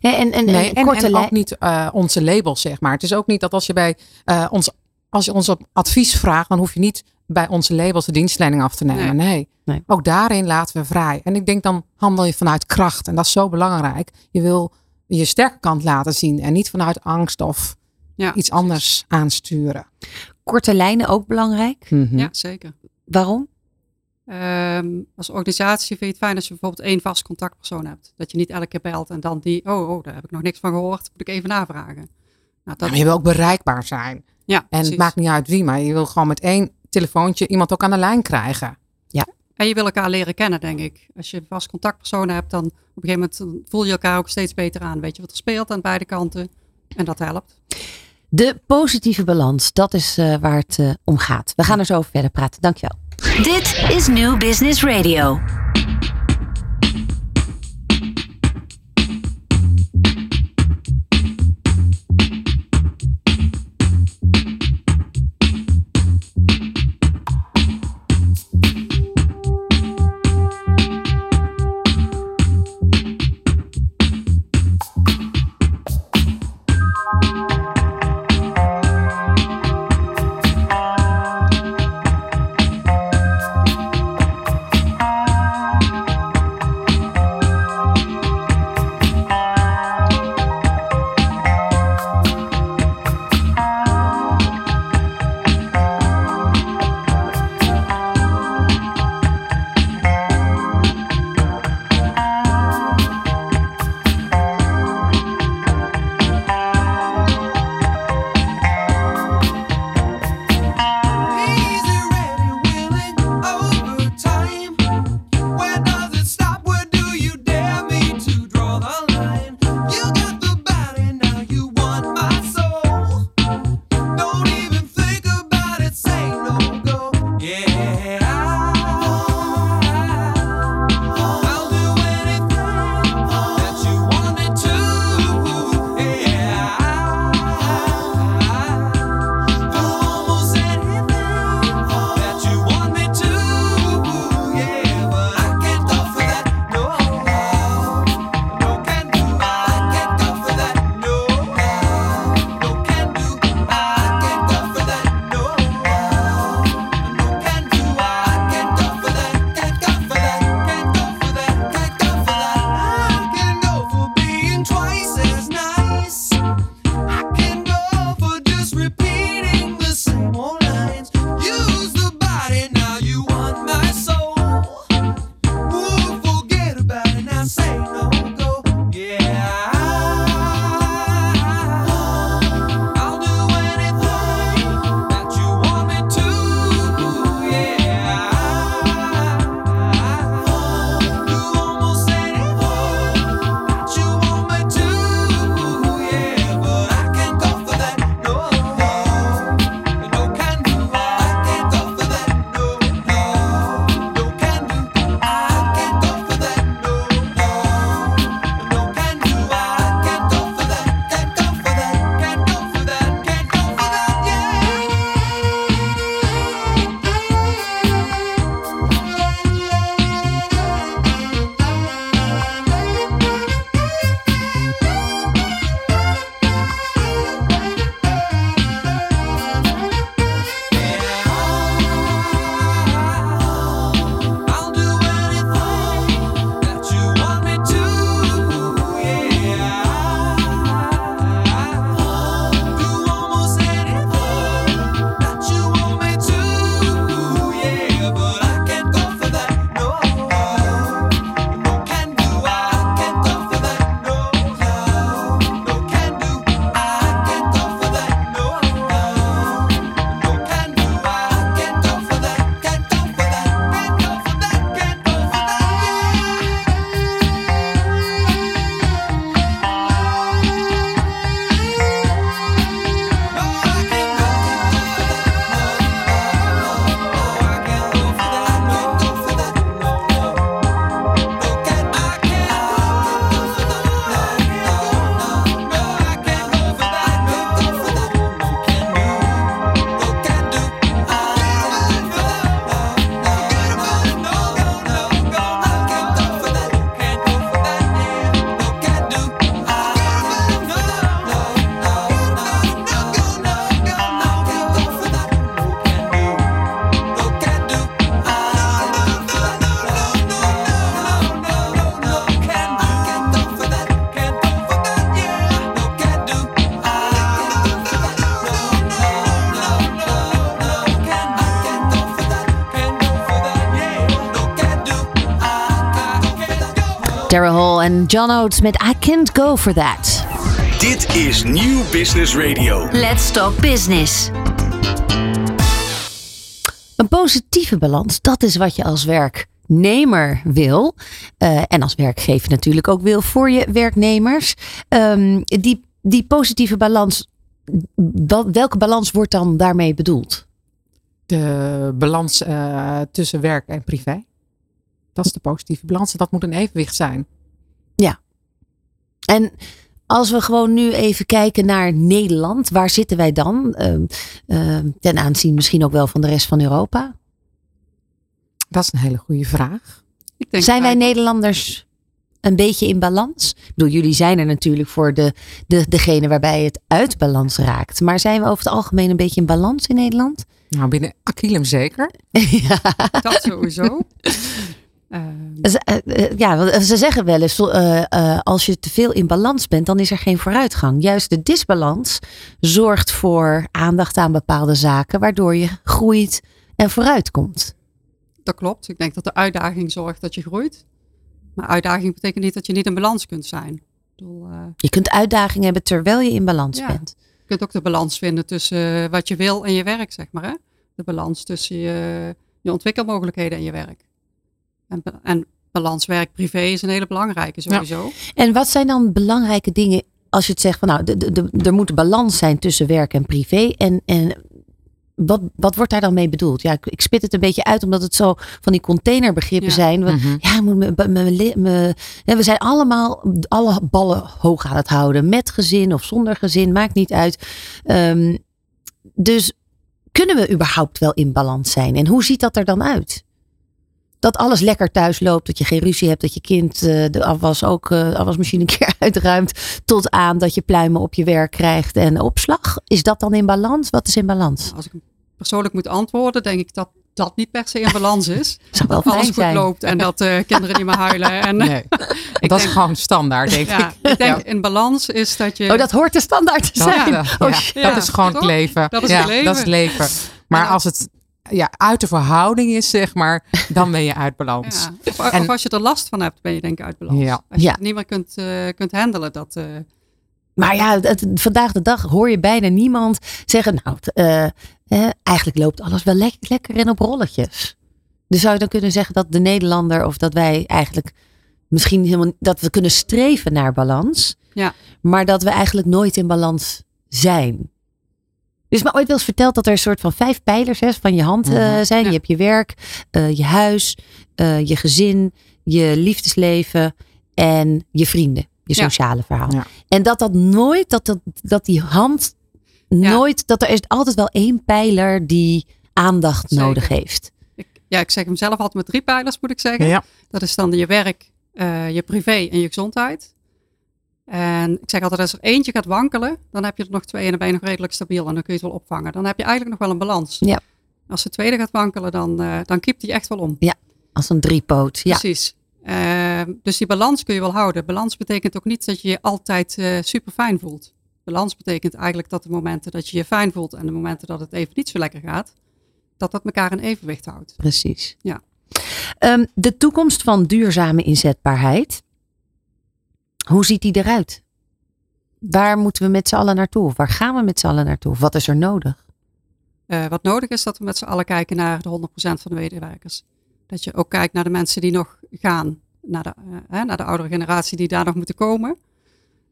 Nee, en, en, Nee, en, en, korte en lijn. ook niet eh, onze labels, zeg maar. Het is ook niet dat als je bij eh, ons, als je ons op advies vraagt, dan hoef je niet bij onze labels de dienstleiding af te nemen. Nee. Nee. Ook daarin laten we vrij. En ik denk dan handel je vanuit kracht. En dat is zo belangrijk. Je wil je sterke kant laten zien en niet vanuit angst of Ja, iets anders aansturen. Korte lijnen ook belangrijk. Mhm. Ja, zeker. Waarom? Ehm, als organisatie vind je het fijn als je bijvoorbeeld één vast contactpersoon hebt. Dat je niet elke keer belt en dan die, oh, oh daar heb ik nog niks van gehoord, moet ik even navragen. Nou, Ja, dat, maar je wil ook bereikbaar zijn. ja, En precies. het maakt niet uit wie, maar je wil gewoon met één telefoontje iemand ook aan de lijn krijgen. En je wil elkaar leren kennen, denk ik. Als je vast contactpersoon hebt, dan op een gegeven moment dan voel je elkaar ook steeds beter aan. Weet je wat er speelt aan beide kanten. En dat helpt. De positieve balans, dat is eh, waar het eh, om gaat. We gaan er zo over verder praten. Dankjewel. Dit is New Business Radio. En John Oates met I Can't Go For That. Dit is Nieuw Business Radio. Let's Talk Business. Een positieve balans, dat is wat je als werknemer wil. Eh, en als werkgever natuurlijk ook wil voor je werknemers. Ehm, die, die positieve balans, wel- welke balans wordt dan daarmee bedoeld? De balans eh, tussen werk en privé. Dat is de positieve balans. En dat moet een evenwicht zijn. En als we gewoon nu even kijken naar Nederland, waar zitten wij dan? Ehm, ehm, ten aanzien misschien ook wel van de rest van Europa. Dat is een hele goede vraag. Ik denk Zijn wij Nederlanders een beetje in balans? Ik bedoel, jullie zijn er natuurlijk voor de, de, degene waarbij het uit balans raakt. Maar zijn we over het algemeen een beetje in balans in Nederland? Nou, binnen Aquilum zeker. ja. Dat sowieso. Eh, Ze, eh, eh, ja, want ze zeggen wel eens, eh, eh, als je te veel in balans bent, dan is er geen vooruitgang. Juist de disbalans zorgt voor aandacht aan bepaalde zaken, waardoor je groeit en vooruitkomt. dat klopt. Ik denk dat de uitdaging zorgt dat je groeit. Maar uitdaging betekent niet dat je niet in balans kunt zijn. Bedoel, eh, Je kunt uitdagingen hebben terwijl je in balans Ja. bent. je kunt ook de balans vinden tussen wat je wil en je werk, zeg maar. Hè? De balans tussen je, je ontwikkelmogelijkheden en je werk. En, en balans werk-privé is een hele belangrijke sowieso. En wat zijn dan belangrijke dingen als je het zegt van nou, de, de, de- er moet balans zijn tussen werk en privé. En, en wat, wat wordt daar dan mee bedoeld? Ja, ik, ik spit het een beetje uit omdat het zo van die containerbegrippen Ja. zijn. Want, Mhm. Ja, ik moet me, me, me- me- hè, we zijn allemaal alle ballen hoog aan het houden. Met gezin of zonder gezin, maakt niet uit. Ehm, dus kunnen we überhaupt wel in balans zijn? En hoe ziet dat er dan uit? Dat alles lekker thuis loopt, dat je geen ruzie hebt, dat je kind eh, de afwas ook eh, afwasmachine een keer uitruimt. Tot aan dat je pluimen op je werk krijgt en opslag. Is dat dan in balans? Wat is in balans? Als ik persoonlijk moet antwoorden, denk ik dat dat niet per se in balans is. Zou wel dat alles goed zijn. loopt en dat eh, kinderen niet meer huilen. En, Nee, ik dat is gewoon standaard, denk ja, ik. ik denk in balans is dat je... Oh, dat hoort de standaard te Dat, zijn. ja. Ja, dat is gewoon het leven. Dat is ja, het leven. Dat is het leven. Maar als het ja, uit de verhouding is, zeg maar, dan ben je uit balans. Ja. Of, En- of als je er last van hebt, ben je denk ik uit balans. Ja. Als je Ja. het niet meer kunt, eh, kunt handelen, dat... eh, Maar ja, het- vandaag de dag hoor je bijna niemand zeggen, nou, t- eh, eh, eigenlijk loopt alles wel lek- lekker en op rolletjes. Dus zou je dan kunnen zeggen dat de Nederlander of dat wij eigenlijk misschien helemaal dat we kunnen streven naar balans, Ja. maar dat we eigenlijk nooit in balans zijn. Dus me ooit wel eens verteld dat er een soort van vijf pijlers hè, van je hand eh, Mhm. zijn. Ja. Je hebt je werk, eh, je huis, eh, je gezin, je liefdesleven en je vrienden. Je Ja. sociale verhaal. Ja. En dat dat nooit, dat, dat, dat die hand nooit, dat er is altijd wel één pijler die aandacht Zeker. nodig heeft. ik, ja, ik zeg hem zelf altijd met drie pijlers, moet ik zeggen. Ja. Dat is dan je werk, eh, je privé en je gezondheid. En ik zeg altijd, als er eentje gaat wankelen, dan heb je er nog twee en dan ben je nog redelijk stabiel en dan kun je het wel opvangen. Dan heb je eigenlijk nog wel een balans. Ja. Als de tweede gaat wankelen, dan, eh dan kiept die echt wel om. Als een driepoot. Ja, Precies. Ehm, dus die balans kun je wel houden. Balans betekent ook niet dat je je altijd eh, super fijn voelt. Balans betekent eigenlijk dat de momenten dat je je fijn voelt en de momenten dat het even niet zo lekker gaat, dat dat elkaar in evenwicht houdt. precies. Ja. Ehm, de toekomst van duurzame inzetbaarheid. Hoe ziet die eruit? Waar moeten we met z'n allen naartoe? Of waar gaan we met z'n allen naartoe? Of Wat is er nodig? Eh, wat nodig is dat we met z'n allen kijken naar de 100% van de medewerkers. Dat je ook kijkt naar de mensen die nog gaan, naar de, eh, hè, naar de oudere generatie die daar nog moeten komen.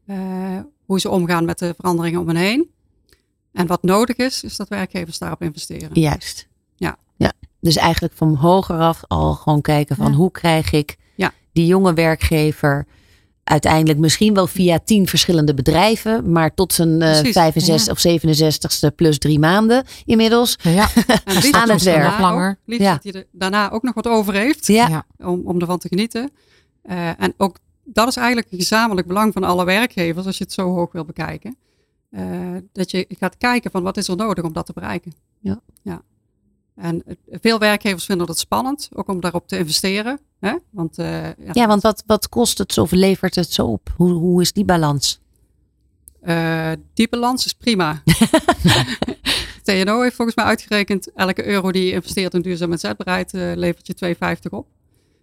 Eh, hoe ze omgaan met de veranderingen om hen heen. En wat nodig is, is dat werkgevers daarop investeren. Juist. Ja. ja. Dus eigenlijk van hoger af al gewoon kijken van Ja. hoe krijg ik Ja. die jonge werkgever uiteindelijk misschien wel via tien verschillende bedrijven, maar tot zijn eh, Precies, 65 ja. of 67ste plus drie maanden inmiddels. Ja, En liefst Aan het dat werk. Langer. Liefst Ja. dat hij er daarna ook nog wat over heeft Ja, Ja. om, om ervan te genieten. Eh, en ook dat is eigenlijk een gezamenlijk belang van alle werkgevers als je het zo hoog wil bekijken. Eh, dat je gaat kijken van wat is er nodig om dat te bereiken. Ja. ja. En eh, veel werkgevers vinden het spannend, ook om daarop te investeren. Hè? Want, eh, ja, ja want wat, wat kost het zo of levert het zo op? Hoe, hoe is die balans? eh, die balans is prima. TNO heeft volgens mij uitgerekend, elke euro die je investeert in duurzaam inzetbaarheid eh, levert je 2,50 op.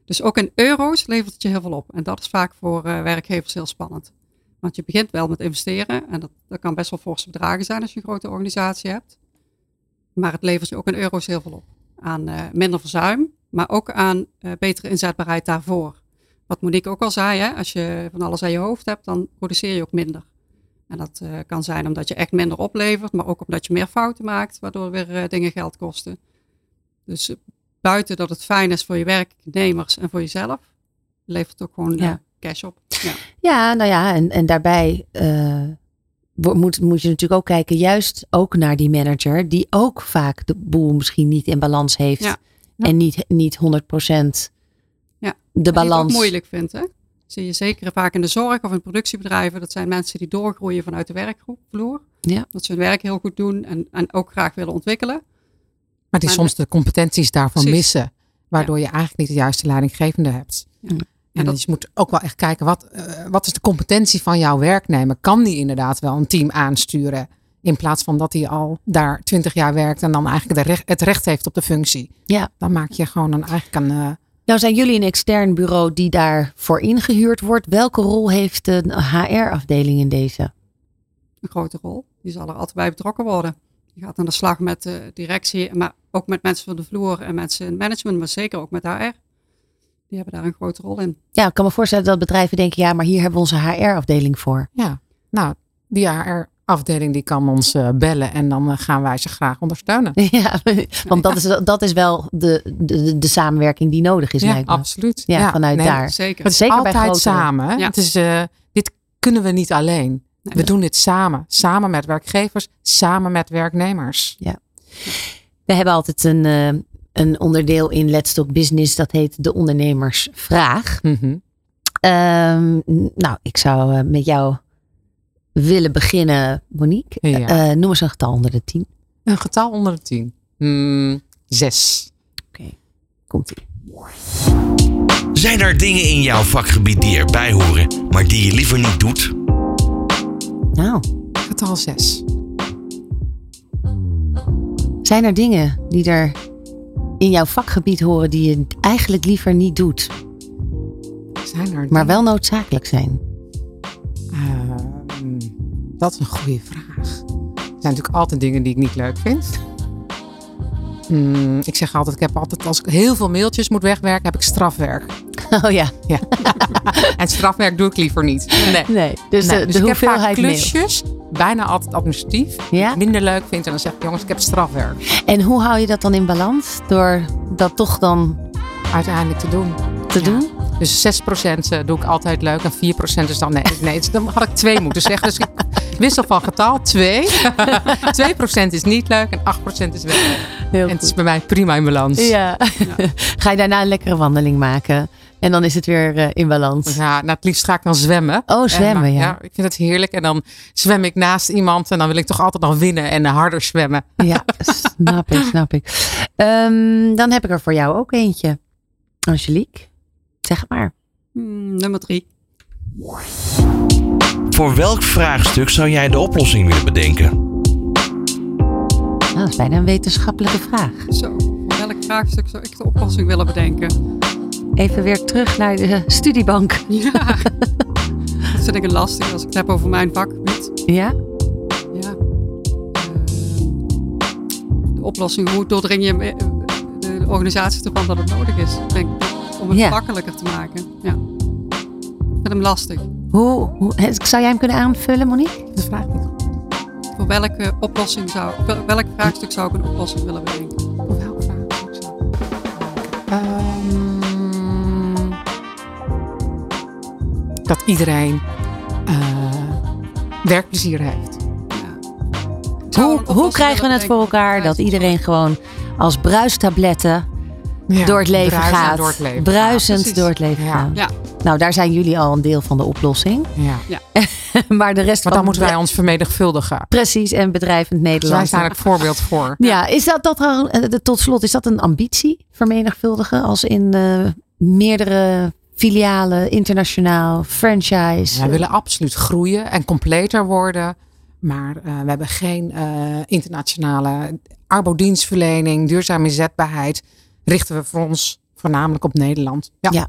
Dus ook in euro's levert het je heel veel op. En dat is vaak voor werkgevers heel spannend. Want je begint wel met investeren. En dat, dat kan best wel forse bedragen zijn als je een grote organisatie hebt. Maar het levert je ook in euro's heel veel op. Aan minder verzuim, maar ook aan eh, betere inzetbaarheid daarvoor. Wat Monique ook al zei, hè, als je van alles aan je hoofd hebt, dan produceer je ook minder. En dat eh, kan zijn omdat je echt minder oplevert, maar ook omdat je meer fouten maakt, waardoor weer eh, dingen geld kosten. Dus buiten dat het fijn is voor je werknemers en voor jezelf, levert het ook gewoon Ja. cash op. Ja. Ja, nou ja, en, en daarbij moet, moet je natuurlijk ook kijken, juist ook naar die manager, die ook vaak de boel misschien niet in balans heeft. Ja. En niet, niet 100% Ja. de Wat ik balans. ook moeilijk vind, hè? Zie je zeker vaak in de zorg of in productiebedrijven. Dat zijn mensen die doorgroeien vanuit de werkvloer. Ja. Dat ze hun werk heel goed doen en, en ook graag willen ontwikkelen. Maar die Maar soms de competenties daarvan Precies. missen. Waardoor je eigenlijk niet de juiste leidinggevende hebt. Ja. En En dat- dus je moet ook wel echt kijken, wat, eh, wat is de competentie van jouw werknemer? Kan die inderdaad wel een team aansturen? In plaats van dat hij al daar twintig jaar werkt en dan eigenlijk de recht, het recht heeft op de functie. Ja. Dan maak je gewoon een, eigenlijk een... eh, Nou zijn jullie een extern bureau die daarvoor ingehuurd wordt. Welke rol heeft de HR-afdeling in deze? een grote rol. Die zal er altijd bij betrokken worden. Je gaat aan de slag met de directie, maar ook met mensen van de vloer en mensen in management, maar zeker ook met HR. Die hebben daar een grote rol in. Ja, ik kan me voorstellen dat bedrijven denken, ja, maar hier hebben we onze HR-afdeling voor. ja, nou, die HR-afdeling die kan ons eh, bellen en dan eh, gaan wij ze graag ondersteunen. ja, want dat is, dat is wel de, de, de samenwerking die nodig is, Ja, lijkt me. absoluut. Ja, vanuit nee, daar. Zeker. Het is Zeker bij altijd samen. Ja. Het is, eh, dit kunnen we niet alleen. Nee, We doen dit samen. Samen met werkgevers, samen met werknemers. We hebben altijd een, eh, een onderdeel in Let's Talk Business, dat heet de ondernemersvraag. Mhm. Ehm, nou, ik zou met jou willen beginnen, Monique. Ja. Eh, noem eens een getal onder de tien. Een getal onder de tien. Hmm, zes. Komt-ie. Zijn er dingen in jouw vakgebied die erbij horen, maar die je liever niet doet? Nou, Getal zes. zijn er dingen die er in jouw vakgebied horen die je eigenlijk liever niet doet, Zijn er maar dingen? wel noodzakelijk zijn? Ehm, dat is een goede vraag. Er zijn natuurlijk altijd dingen die ik niet leuk vind. Hmm, ik zeg altijd, ik heb altijd, als ik heel veel mailtjes moet wegwerken, heb ik strafwerk. Oh ja, En strafwerk doe ik liever niet. Nee. nee. Dus Nee, de, dus de ik heb vaak hoeveelheid mail. klusjes, bijna altijd administratief, Ja? minder leuk vind. En dan zeg ik, jongens, ik heb strafwerk En hoe hou je dat dan in balans? Door dat toch dan uiteindelijk te doen. te Ja. doen? Dus 6% doe ik altijd leuk en 4% is dan nee. nee dan had ik 2 moeten zeggen. Dus ik wissel van getal 2. 2% is niet leuk en 8% is wel leuk. Heel En het is bij mij prima in balans. Ja. Ga je daarna een lekkere wandeling maken? En dan is het weer eh, in balans. Ja, nou, het liefst ga ik dan zwemmen. Oh, zwemmen, En, eh, ja. Ik vind het heerlijk. En dan zwem ik naast iemand en dan wil ik toch altijd nog winnen en eh, harder zwemmen. Ja, snap ik, snap ik. Ehm, dan heb ik er voor jou ook eentje. Angelique, zeg het maar. Hmm, nummer drie. Voor welk vraagstuk zou jij de oplossing willen bedenken? Nou, dat is bijna een wetenschappelijke vraag. Zo, voor welk vraagstuk zou ik de oplossing willen bedenken? Even weer terug naar de studiebank. Ja, dat vind ik een lastig als ik het heb over mijn vakgebied. Ja? Ja. Ehm, de oplossing, hoe doordring je me- de, organisatie ervan dat het nodig is? Ik om het Ja. makkelijker te maken. Ja. Ik vind hem lastig. Hoe, hoe, zou jij hem kunnen aanvullen, Monique? Dat vraag ik. Voor welke oplossing zou, wel- welk vraagstuk zou ik een oplossing willen bedenken? Voor welk vraagstuk zou ik- Ehm, dat iedereen eh, werkplezier heeft. Ja. Hoe, hoe krijgen we het voor elkaar dat iedereen gewoon als bruistabletten Ja, door het leven bruisend gaat? Door het leven bruisend door het leven Ja. gaan. Ja. Nou, daar zijn jullie al een deel van de oplossing. Ja. maar de rest Maar dan van moeten wij ons vermenigvuldigen. Precies, en bedrijvend Dus wij Nederland. zijn het voorbeeld voor. Ja, is dat, dat eh, de- tot slot, is dat een ambitie, vermenigvuldigen? Als in eh, meerdere filialen, internationaal, franchise? Wij willen absoluut groeien en completer worden. Maar eh, we hebben geen eh, internationale arbodienstverlening, duurzame inzetbaarheid. Richten we voor ons voornamelijk op Nederland. Ja, Ja.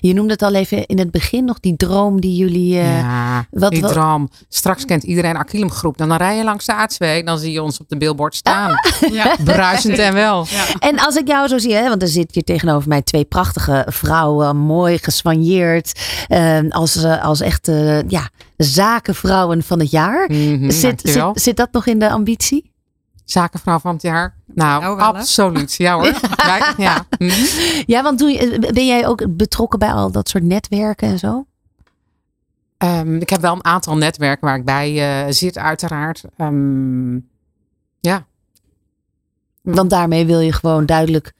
Je noemde het al even in het begin nog, die droom die jullie... eh, Ja, wat- die wat- droom. Straks kent iedereen Aquilum Groep. Dan, dan rij je langs de A2. Dan zie je ons op de billboard staan. Ja. Bruisend en wel. En als ik jou zo zie, hè, want er zit hier tegenover mij twee prachtige vrouwen, mooi geswanjeerd, eh, als, eh, als echte ja, zakenvrouwen van het jaar. Mhm, zit, zit, zit dat nog in de ambitie? Zakenvrouw van het jaar. Nou, Nou wel, hè? absoluut. Ja hoor. Ja. ja. Ja, want doe je, ben jij ook betrokken bij al dat soort netwerken en zo? Ehm, ik heb wel een aantal netwerken waar ik bij eh, zit, uiteraard. Ehm, ja, Want daarmee wil je gewoon duidelijk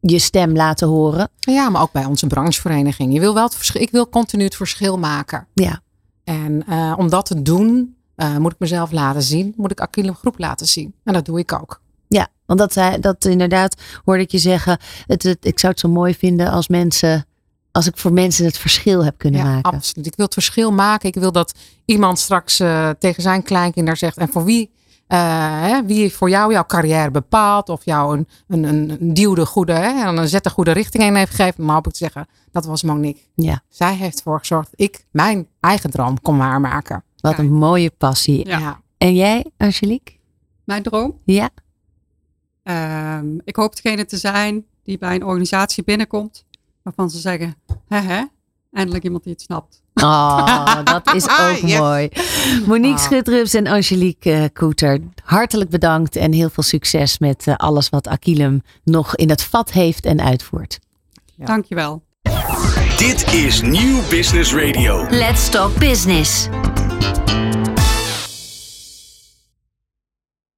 je stem laten horen. ja, maar ook bij onze branchevereniging. Je wil wel het verschil, ik wil continu het verschil maken. Ja. En eh, om dat te doen, eh, moet ik mezelf laten zien. Moet ik Aquilum Groep laten zien. En dat doe ik ook. Ja, want dat, dat inderdaad hoorde ik je zeggen. Het, het, ik zou het zo mooi vinden als mensen, als ik voor mensen het verschil heb kunnen Ja, maken. absoluut. Ik wil het verschil maken. Ik wil dat iemand straks eh, tegen zijn kleinkinderen zegt. En voor wie, eh, hè, wie voor jou jouw carrière bepaalt. Of jou een, een, een, goede, hè, en een zet de goede richting in heeft gegeven. Maar hoop ik te zeggen, dat was Monique. Ja, Zij heeft ervoor gezorgd dat ik mijn eigen droom kon waarmaken. Wat een mooie passie. Ja. En jij, Angelique? Mijn droom? Ja. Ehm, ik hoop degene te zijn die bij een organisatie binnenkomt. Waarvan ze zeggen, hè hè, eindelijk iemand die het snapt. Oh, dat is ook Yes. mooi. Monique Ah. Schutrups en Angelique eh, Koeter, hartelijk bedankt en heel veel succes met eh, alles wat Aquilum nog in het vat heeft en uitvoert. Ja. Dankjewel. Dit is Nieuw Business Radio. Let's Talk Business. Thank you.